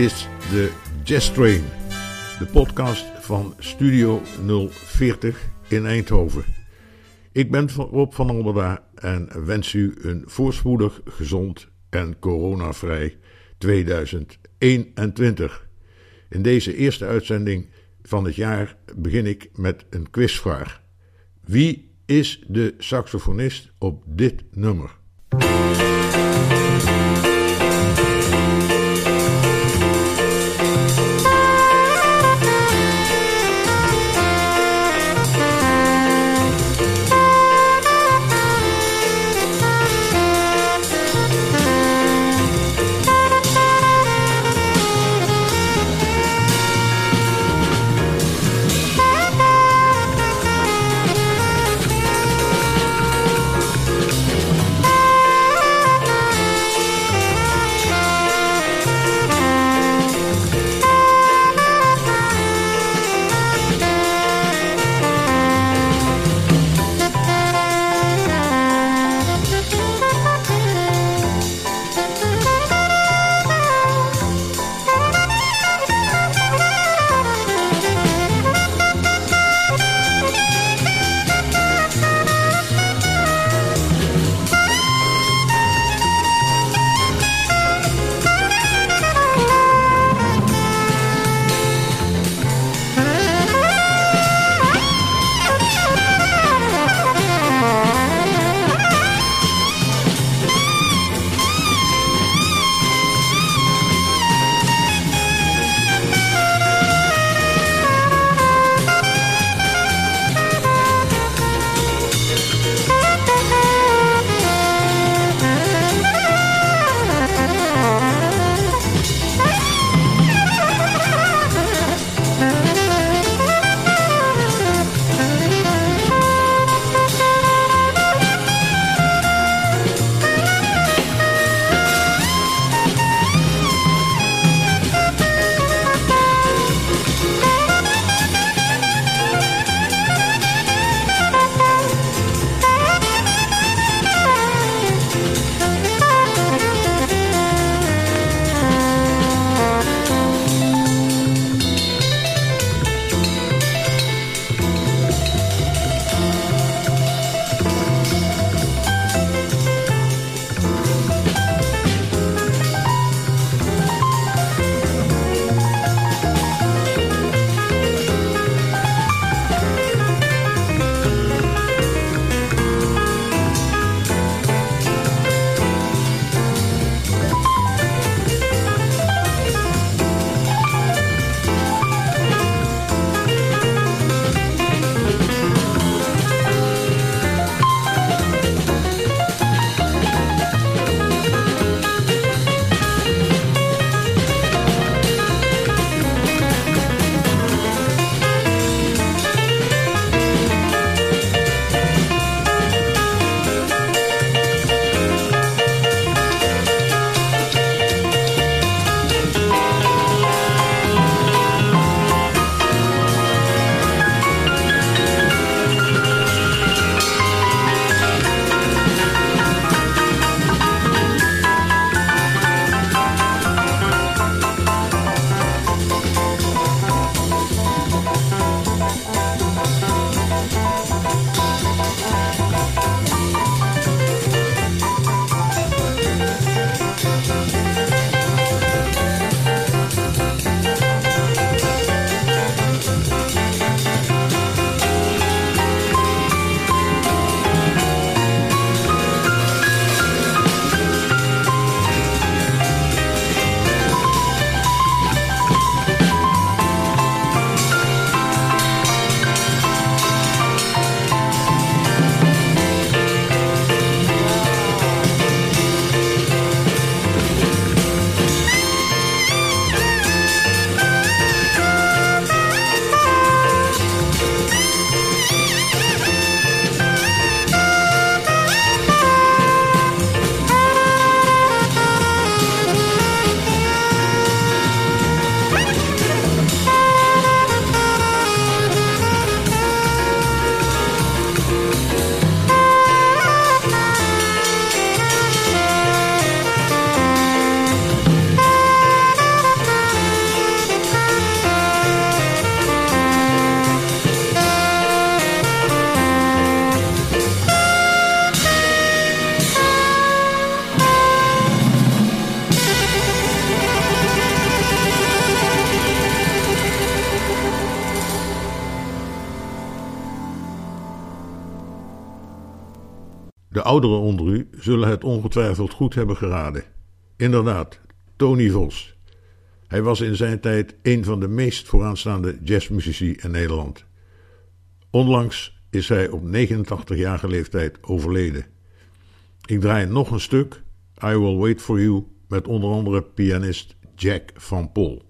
Is de Jazz Train, de podcast van Studio 040 in Eindhoven. Ik ben Rob van Alberda en wens u een voorspoedig, gezond en coronavrij 2021. In deze eerste uitzending van het jaar begin ik met een quizvraag. Wie is de saxofonist op dit nummer? Ouderen onder u zullen het ongetwijfeld goed hebben geraden. Inderdaad, Tony Vos. Hij was in zijn tijd een van de meest vooraanstaande jazzmuzici in Nederland. Onlangs is hij op 89-jarige leeftijd overleden. Ik draai nog een stuk, I Will Wait For You, met onder andere pianist Jack van Pol.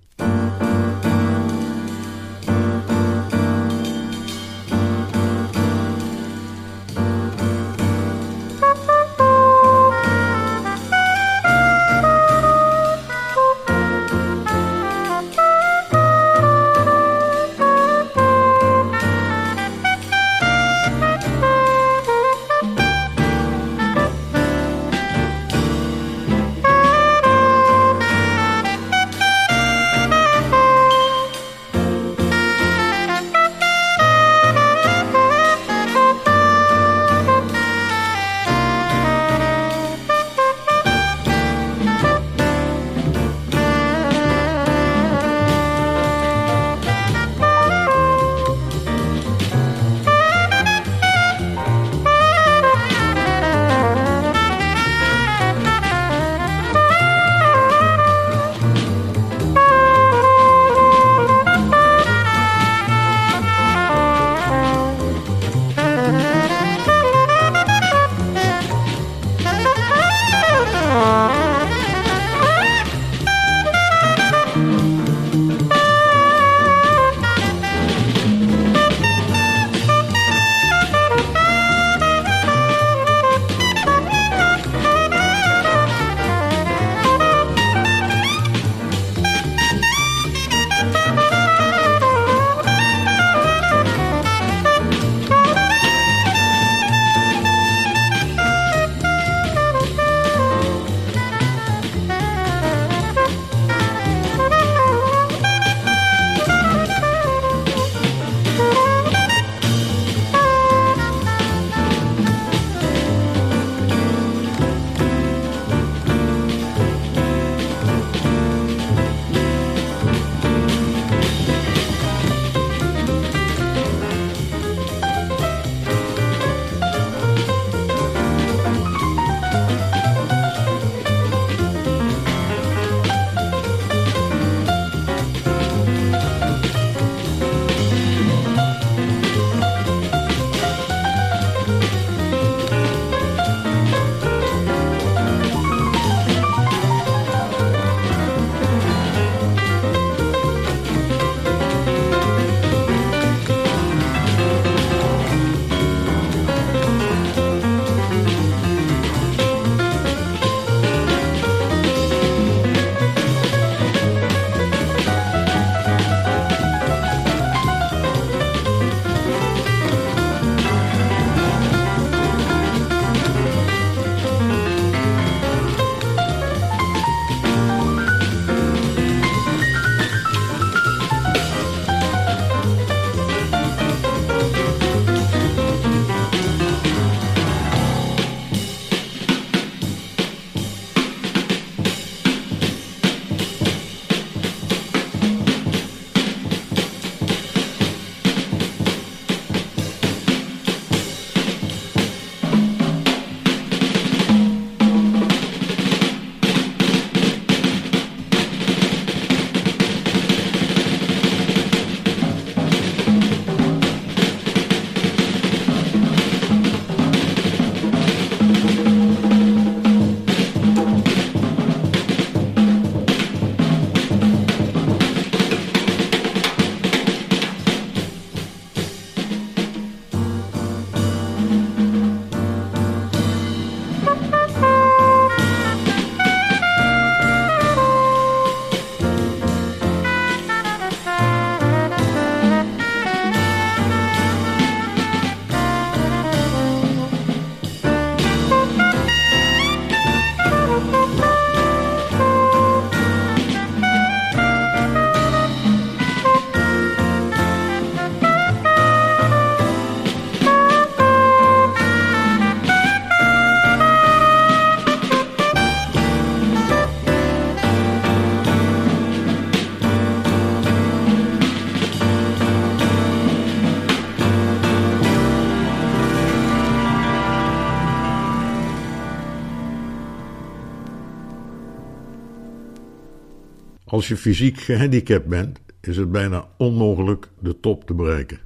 Als je fysiek gehandicapt bent, is het bijna onmogelijk de top te bereiken.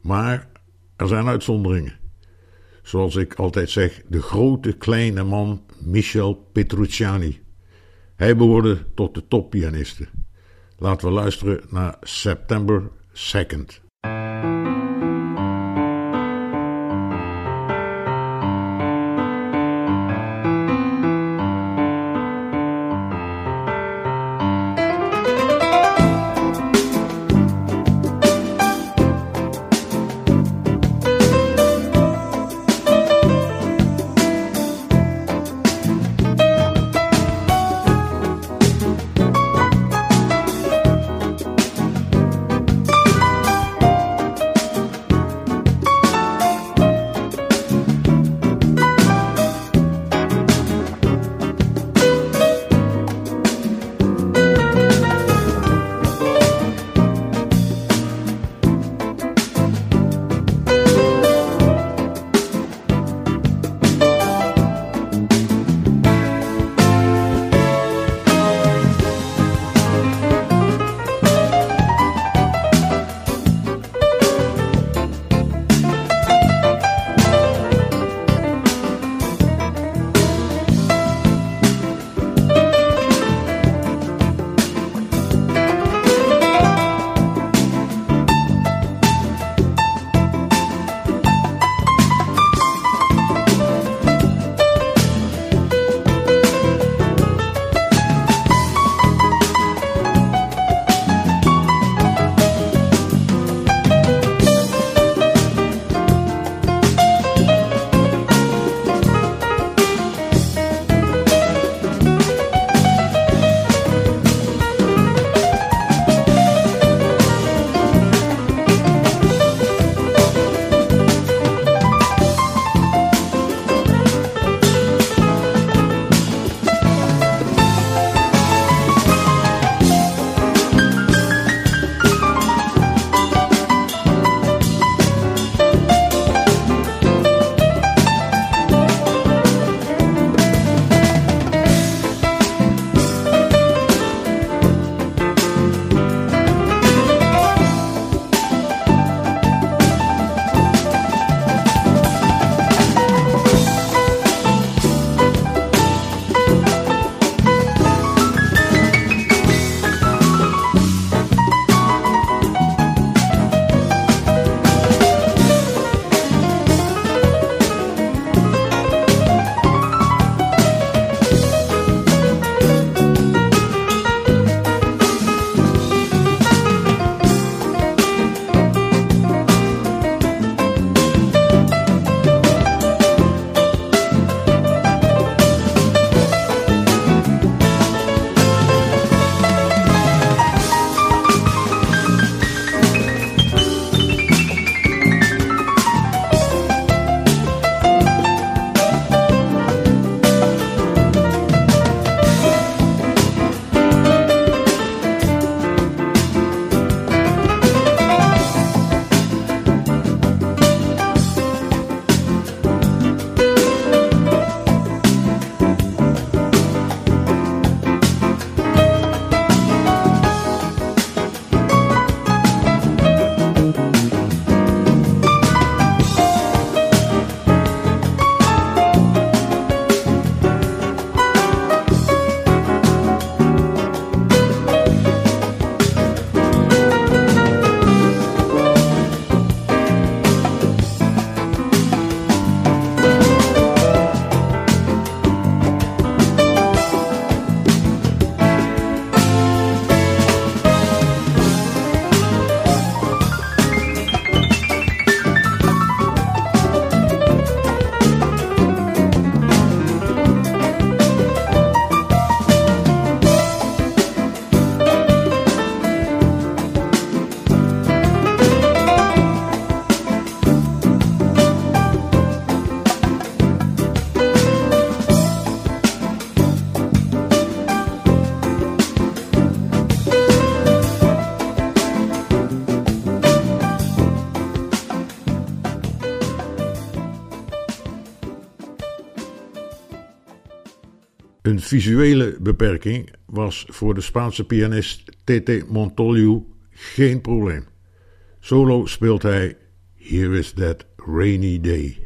Maar er zijn uitzonderingen. Zoals ik altijd zeg, de grote kleine man Michel Petrucciani. Hij behoorde tot de toppianisten. Laten we luisteren naar September 2nd. Een visuele beperking was voor de Spaanse pianist Tete Montoliu geen probleem. Solo speelt hij Here is that rainy day.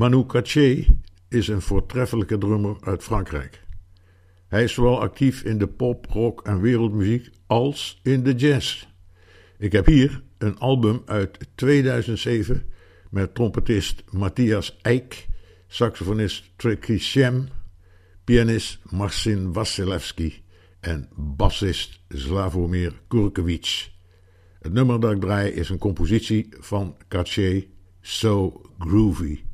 Manu Katché is een voortreffelijke drummer uit Frankrijk. Hij is zowel actief in de pop, rock en wereldmuziek als in de jazz. Ik heb hier een album uit 2007 met trompetist Matthias Eijk, saxofonist Tricky Shem, pianist Marcin Wasilewski en bassist Slavomir Kurkewicz. Het nummer dat ik draai is een compositie van Katché So Groovy.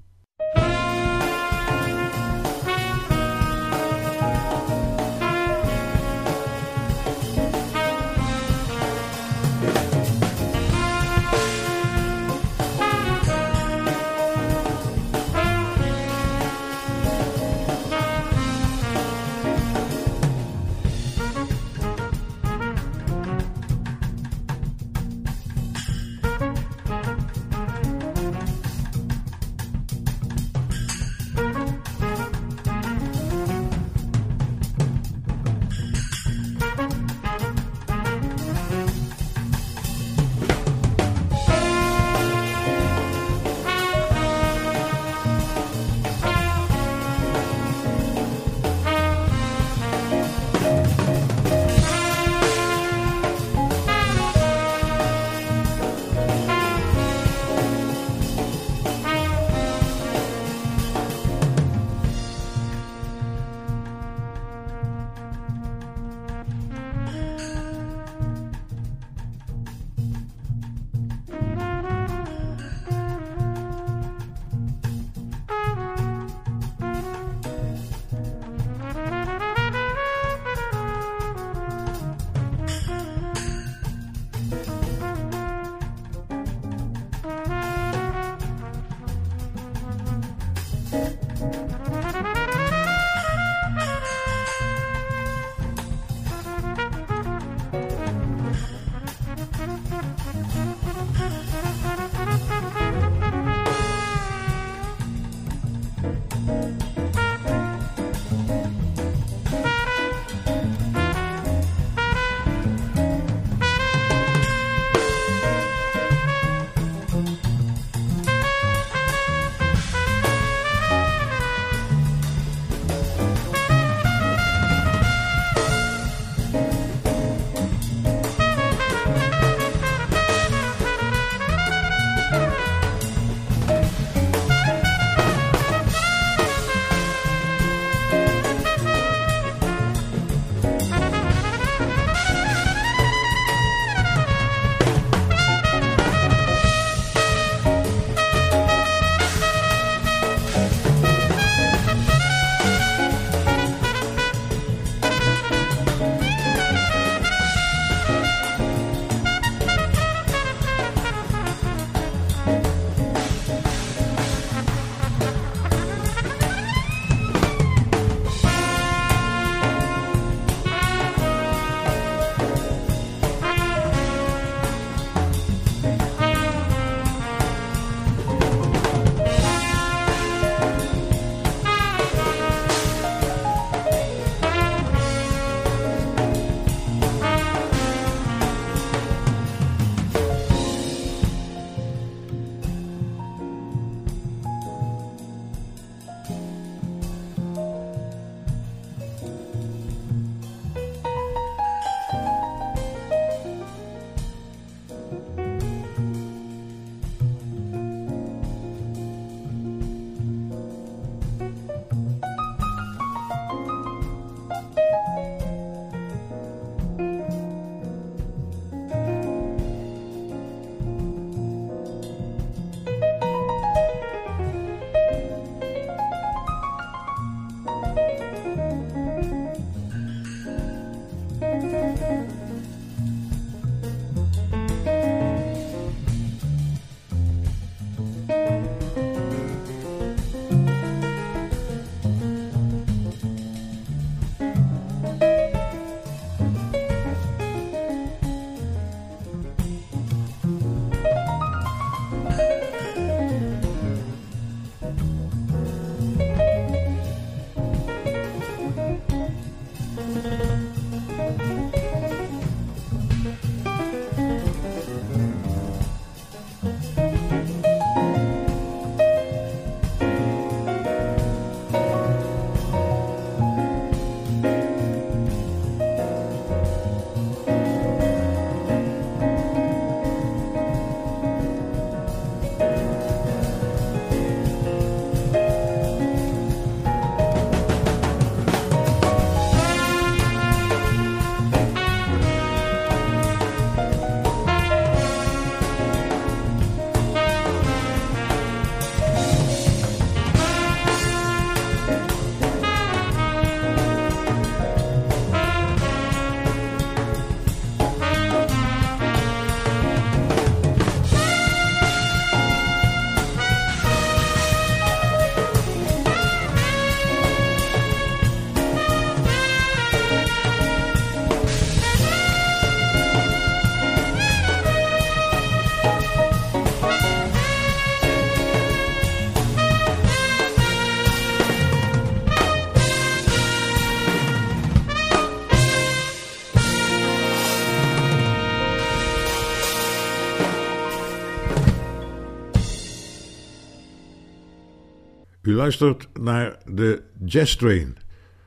Luistert naar de Jazz Train.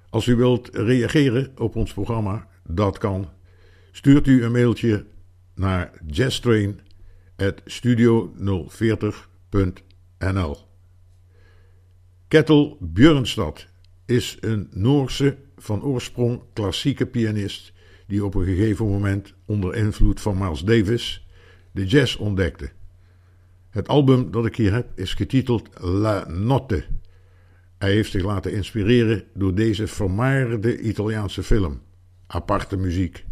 Als u wilt reageren op ons programma, dat kan. Stuurt u een mailtje naar jazztrain.studio040.nl Kettle Björnstad is een Noorse van oorsprong klassieke pianist die op een gegeven moment onder invloed van Miles Davis de jazz ontdekte. Het album dat ik hier heb is getiteld La Notte. Hij heeft zich laten inspireren door deze vermaarde Italiaanse film. Aparte muziek.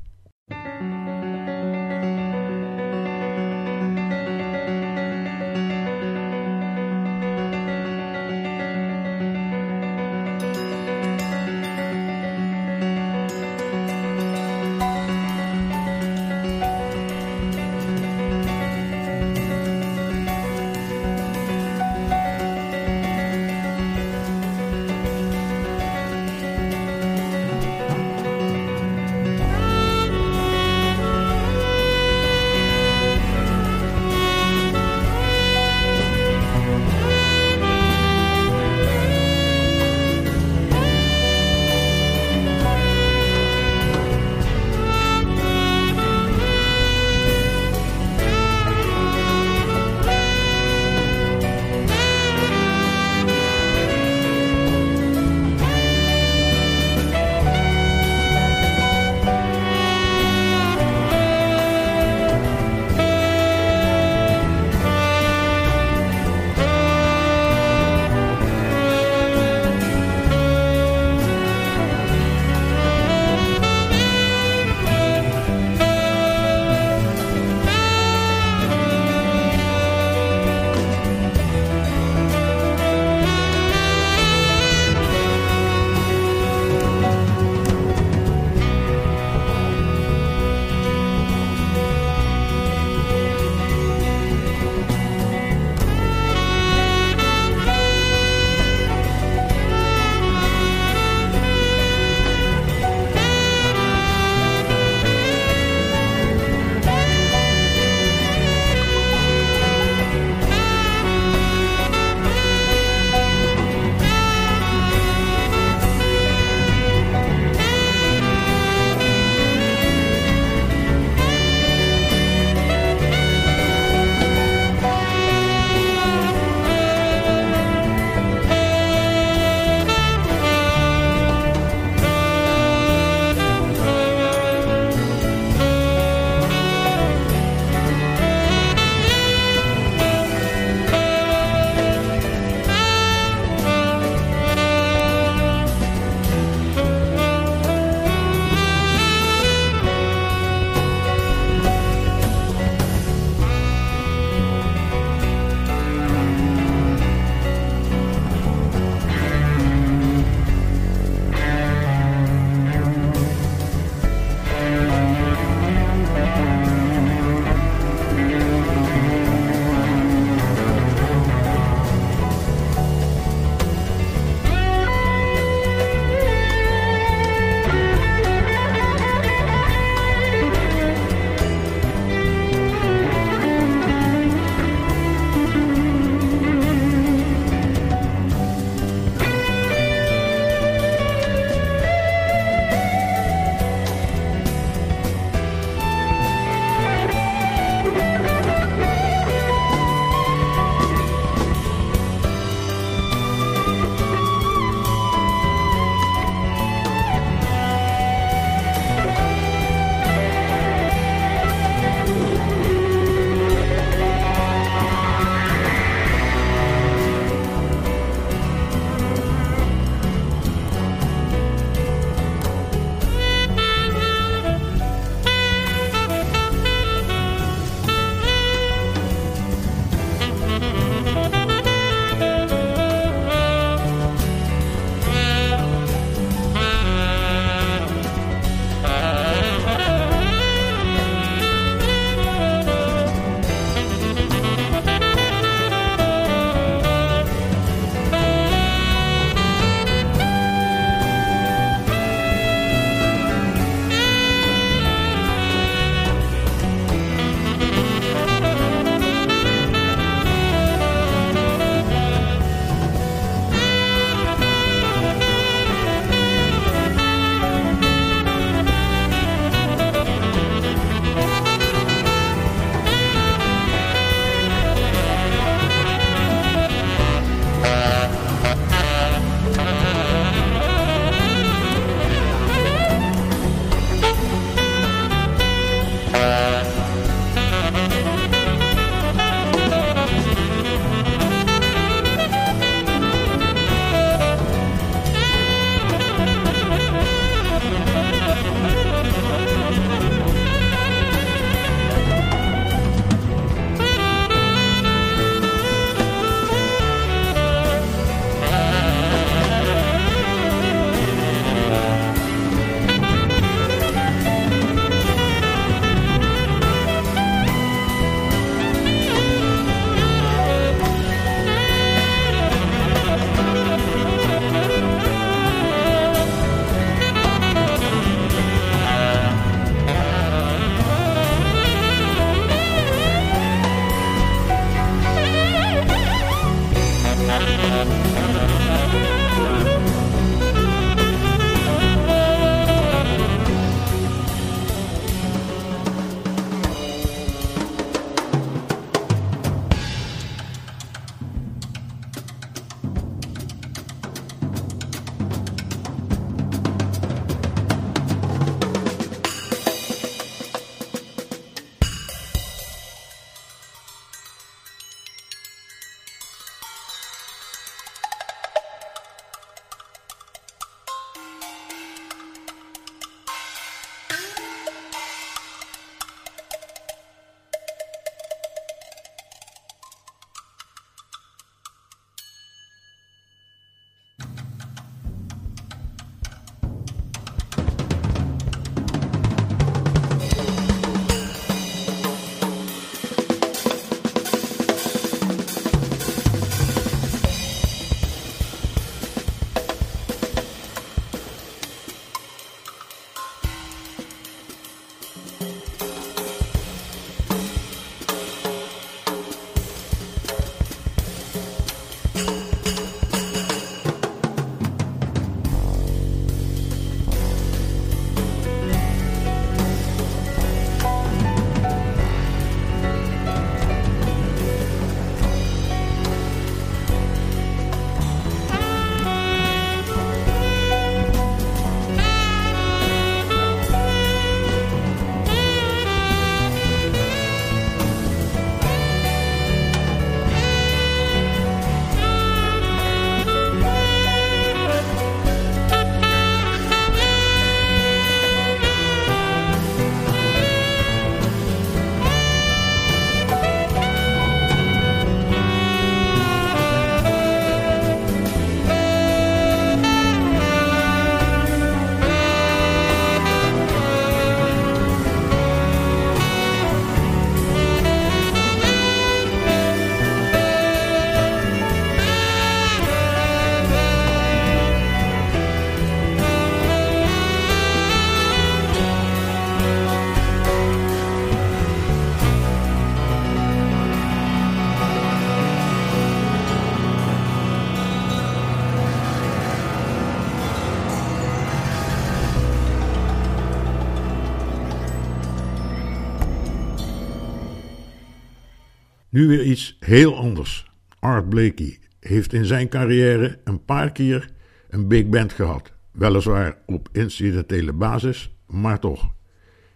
Nu weer iets heel anders. Art Blakey heeft in zijn carrière een paar keer een big band gehad. Weliswaar op incidentele basis, maar toch.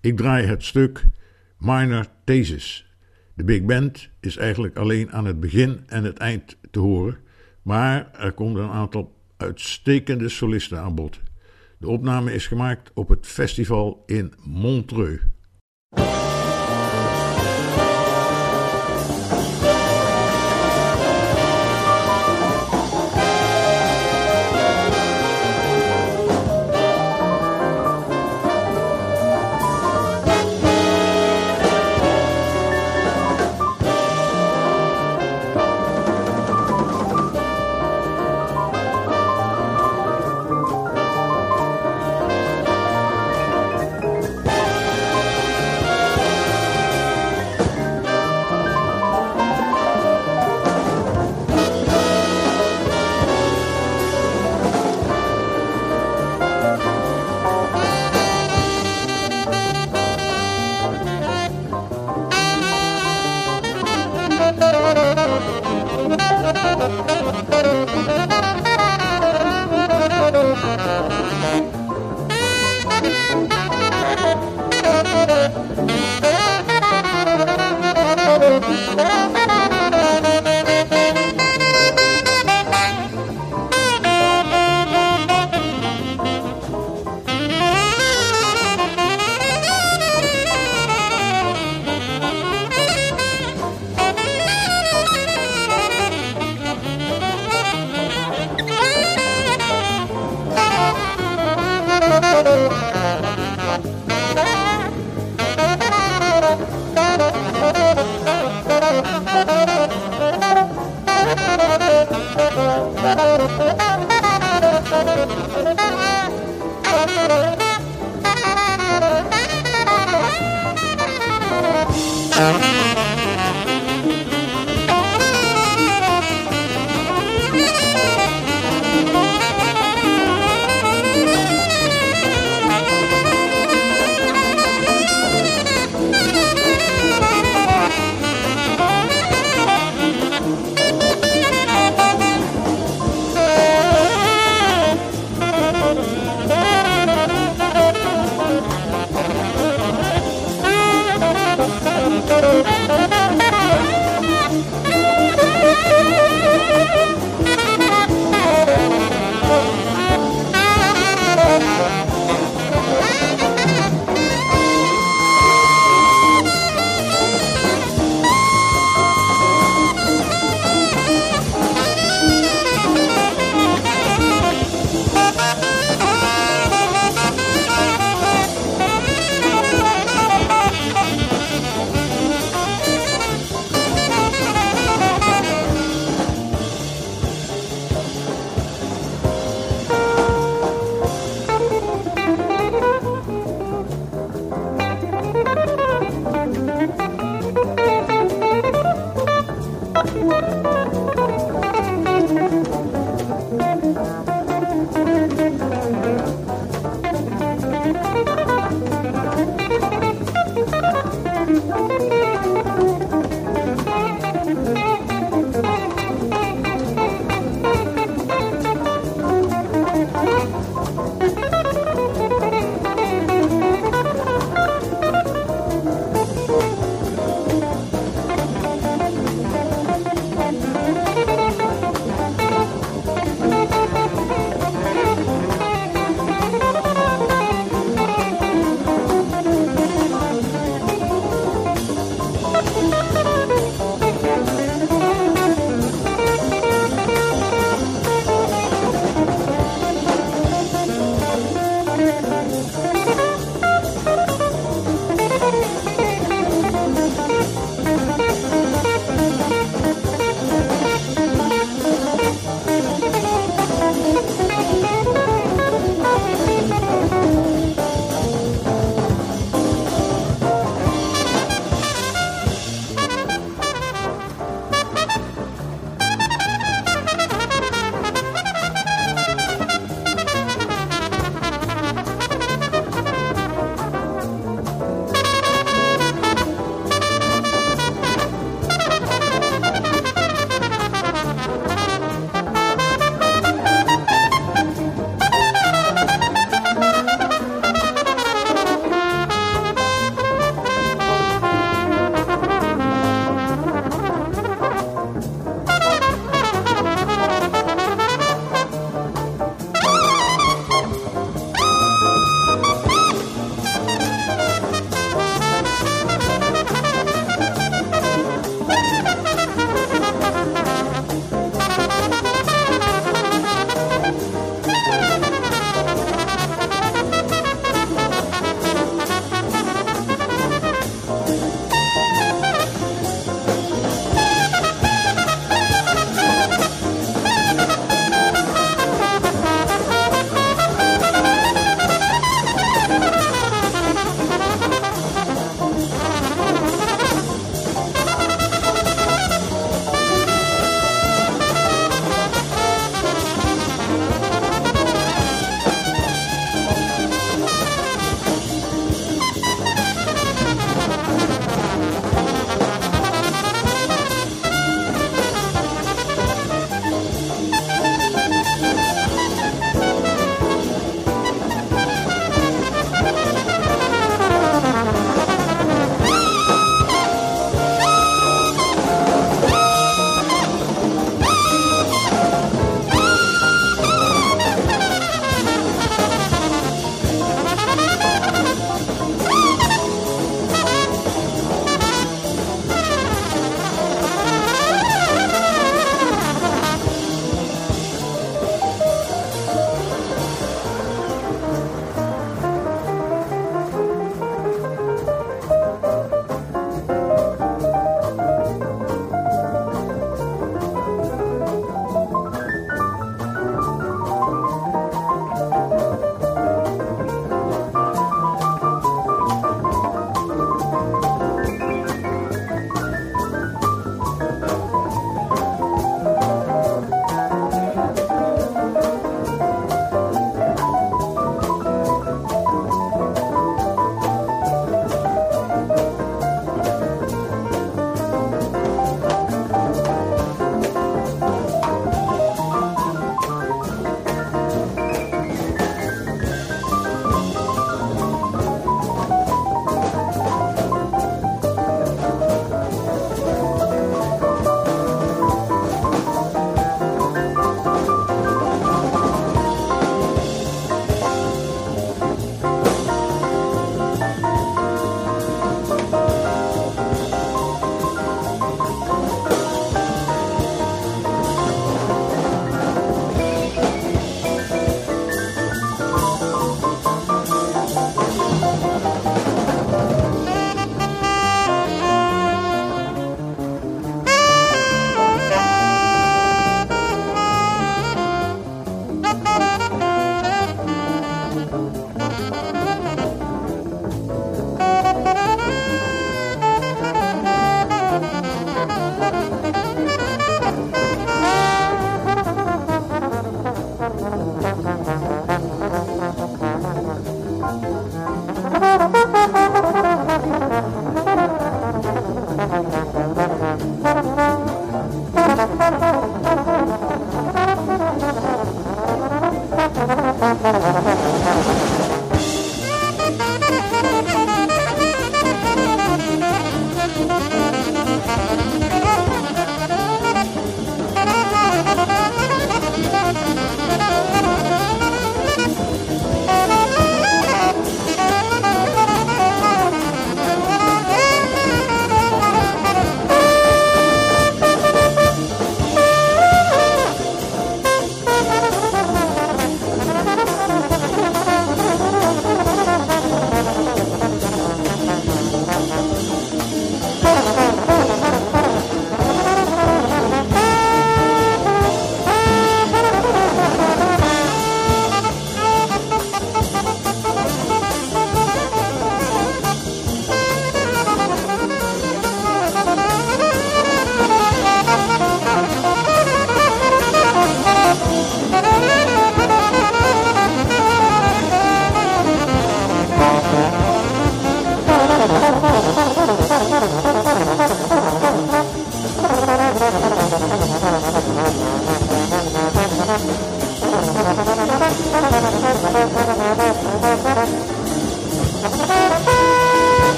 Ik draai het stuk Minor Thesis. De big band is eigenlijk alleen aan het begin en het eind te horen, maar er komt een aantal uitstekende solisten aan bod. De opname is gemaakt op het festival in Montreux.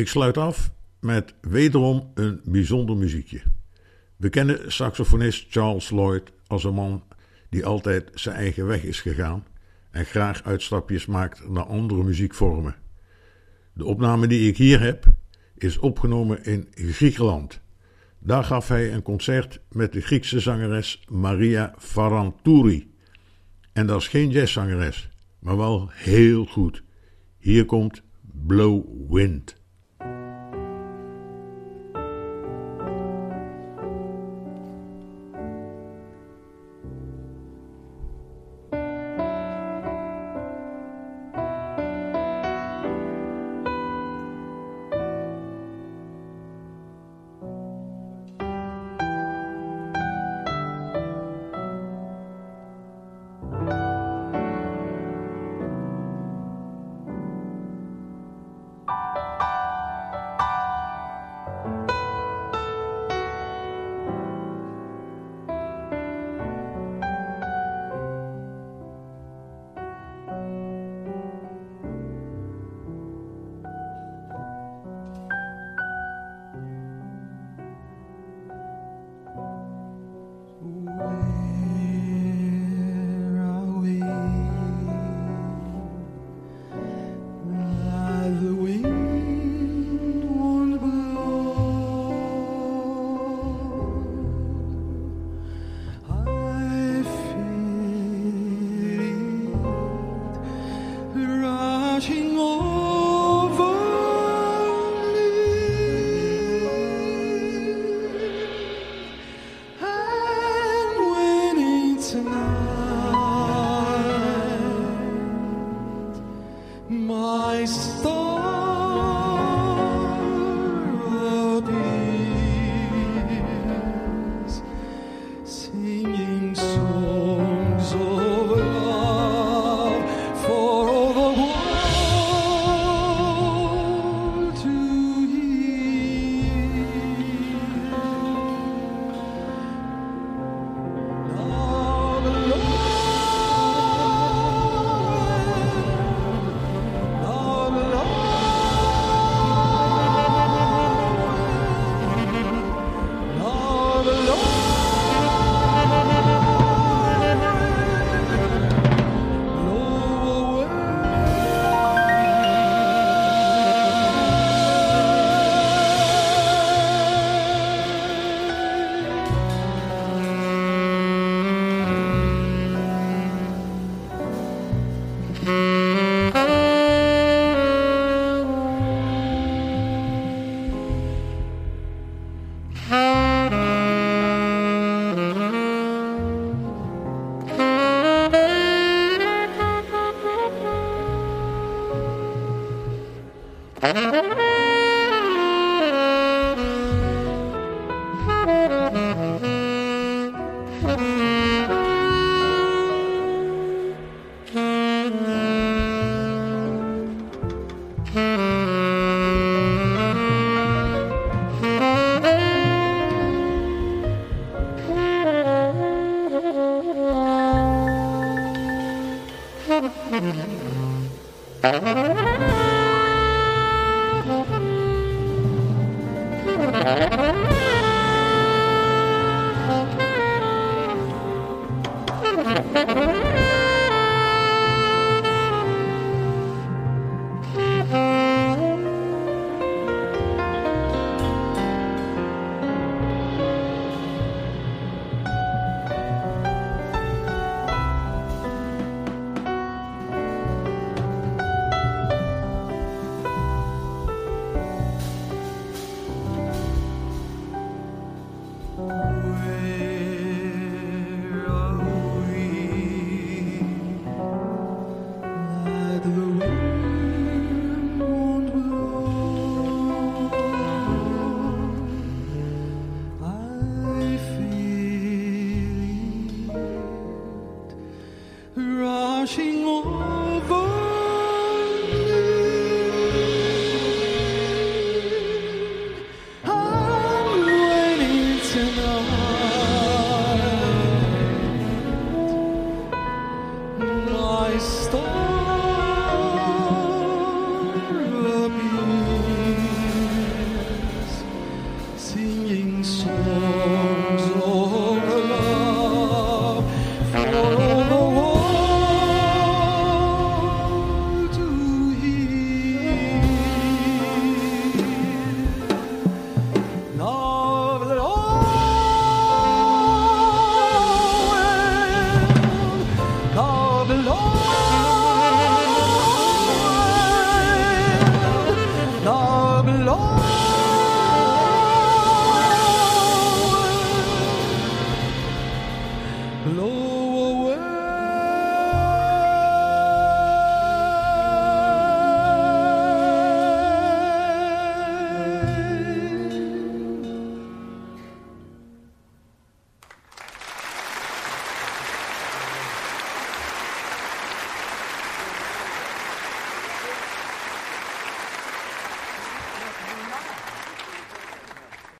Ik sluit af met wederom een bijzonder muziekje. We kennen saxofonist Charles Lloyd als een man die altijd zijn eigen weg is gegaan en graag uitstapjes maakt naar andere muziekvormen. De opname die ik hier heb is opgenomen in Griekenland. Daar gaf hij een concert met de Griekse zangeres Maria Farantouri. En dat is geen jazzzangeres, maar wel heel goed. Hier komt Blow Wind.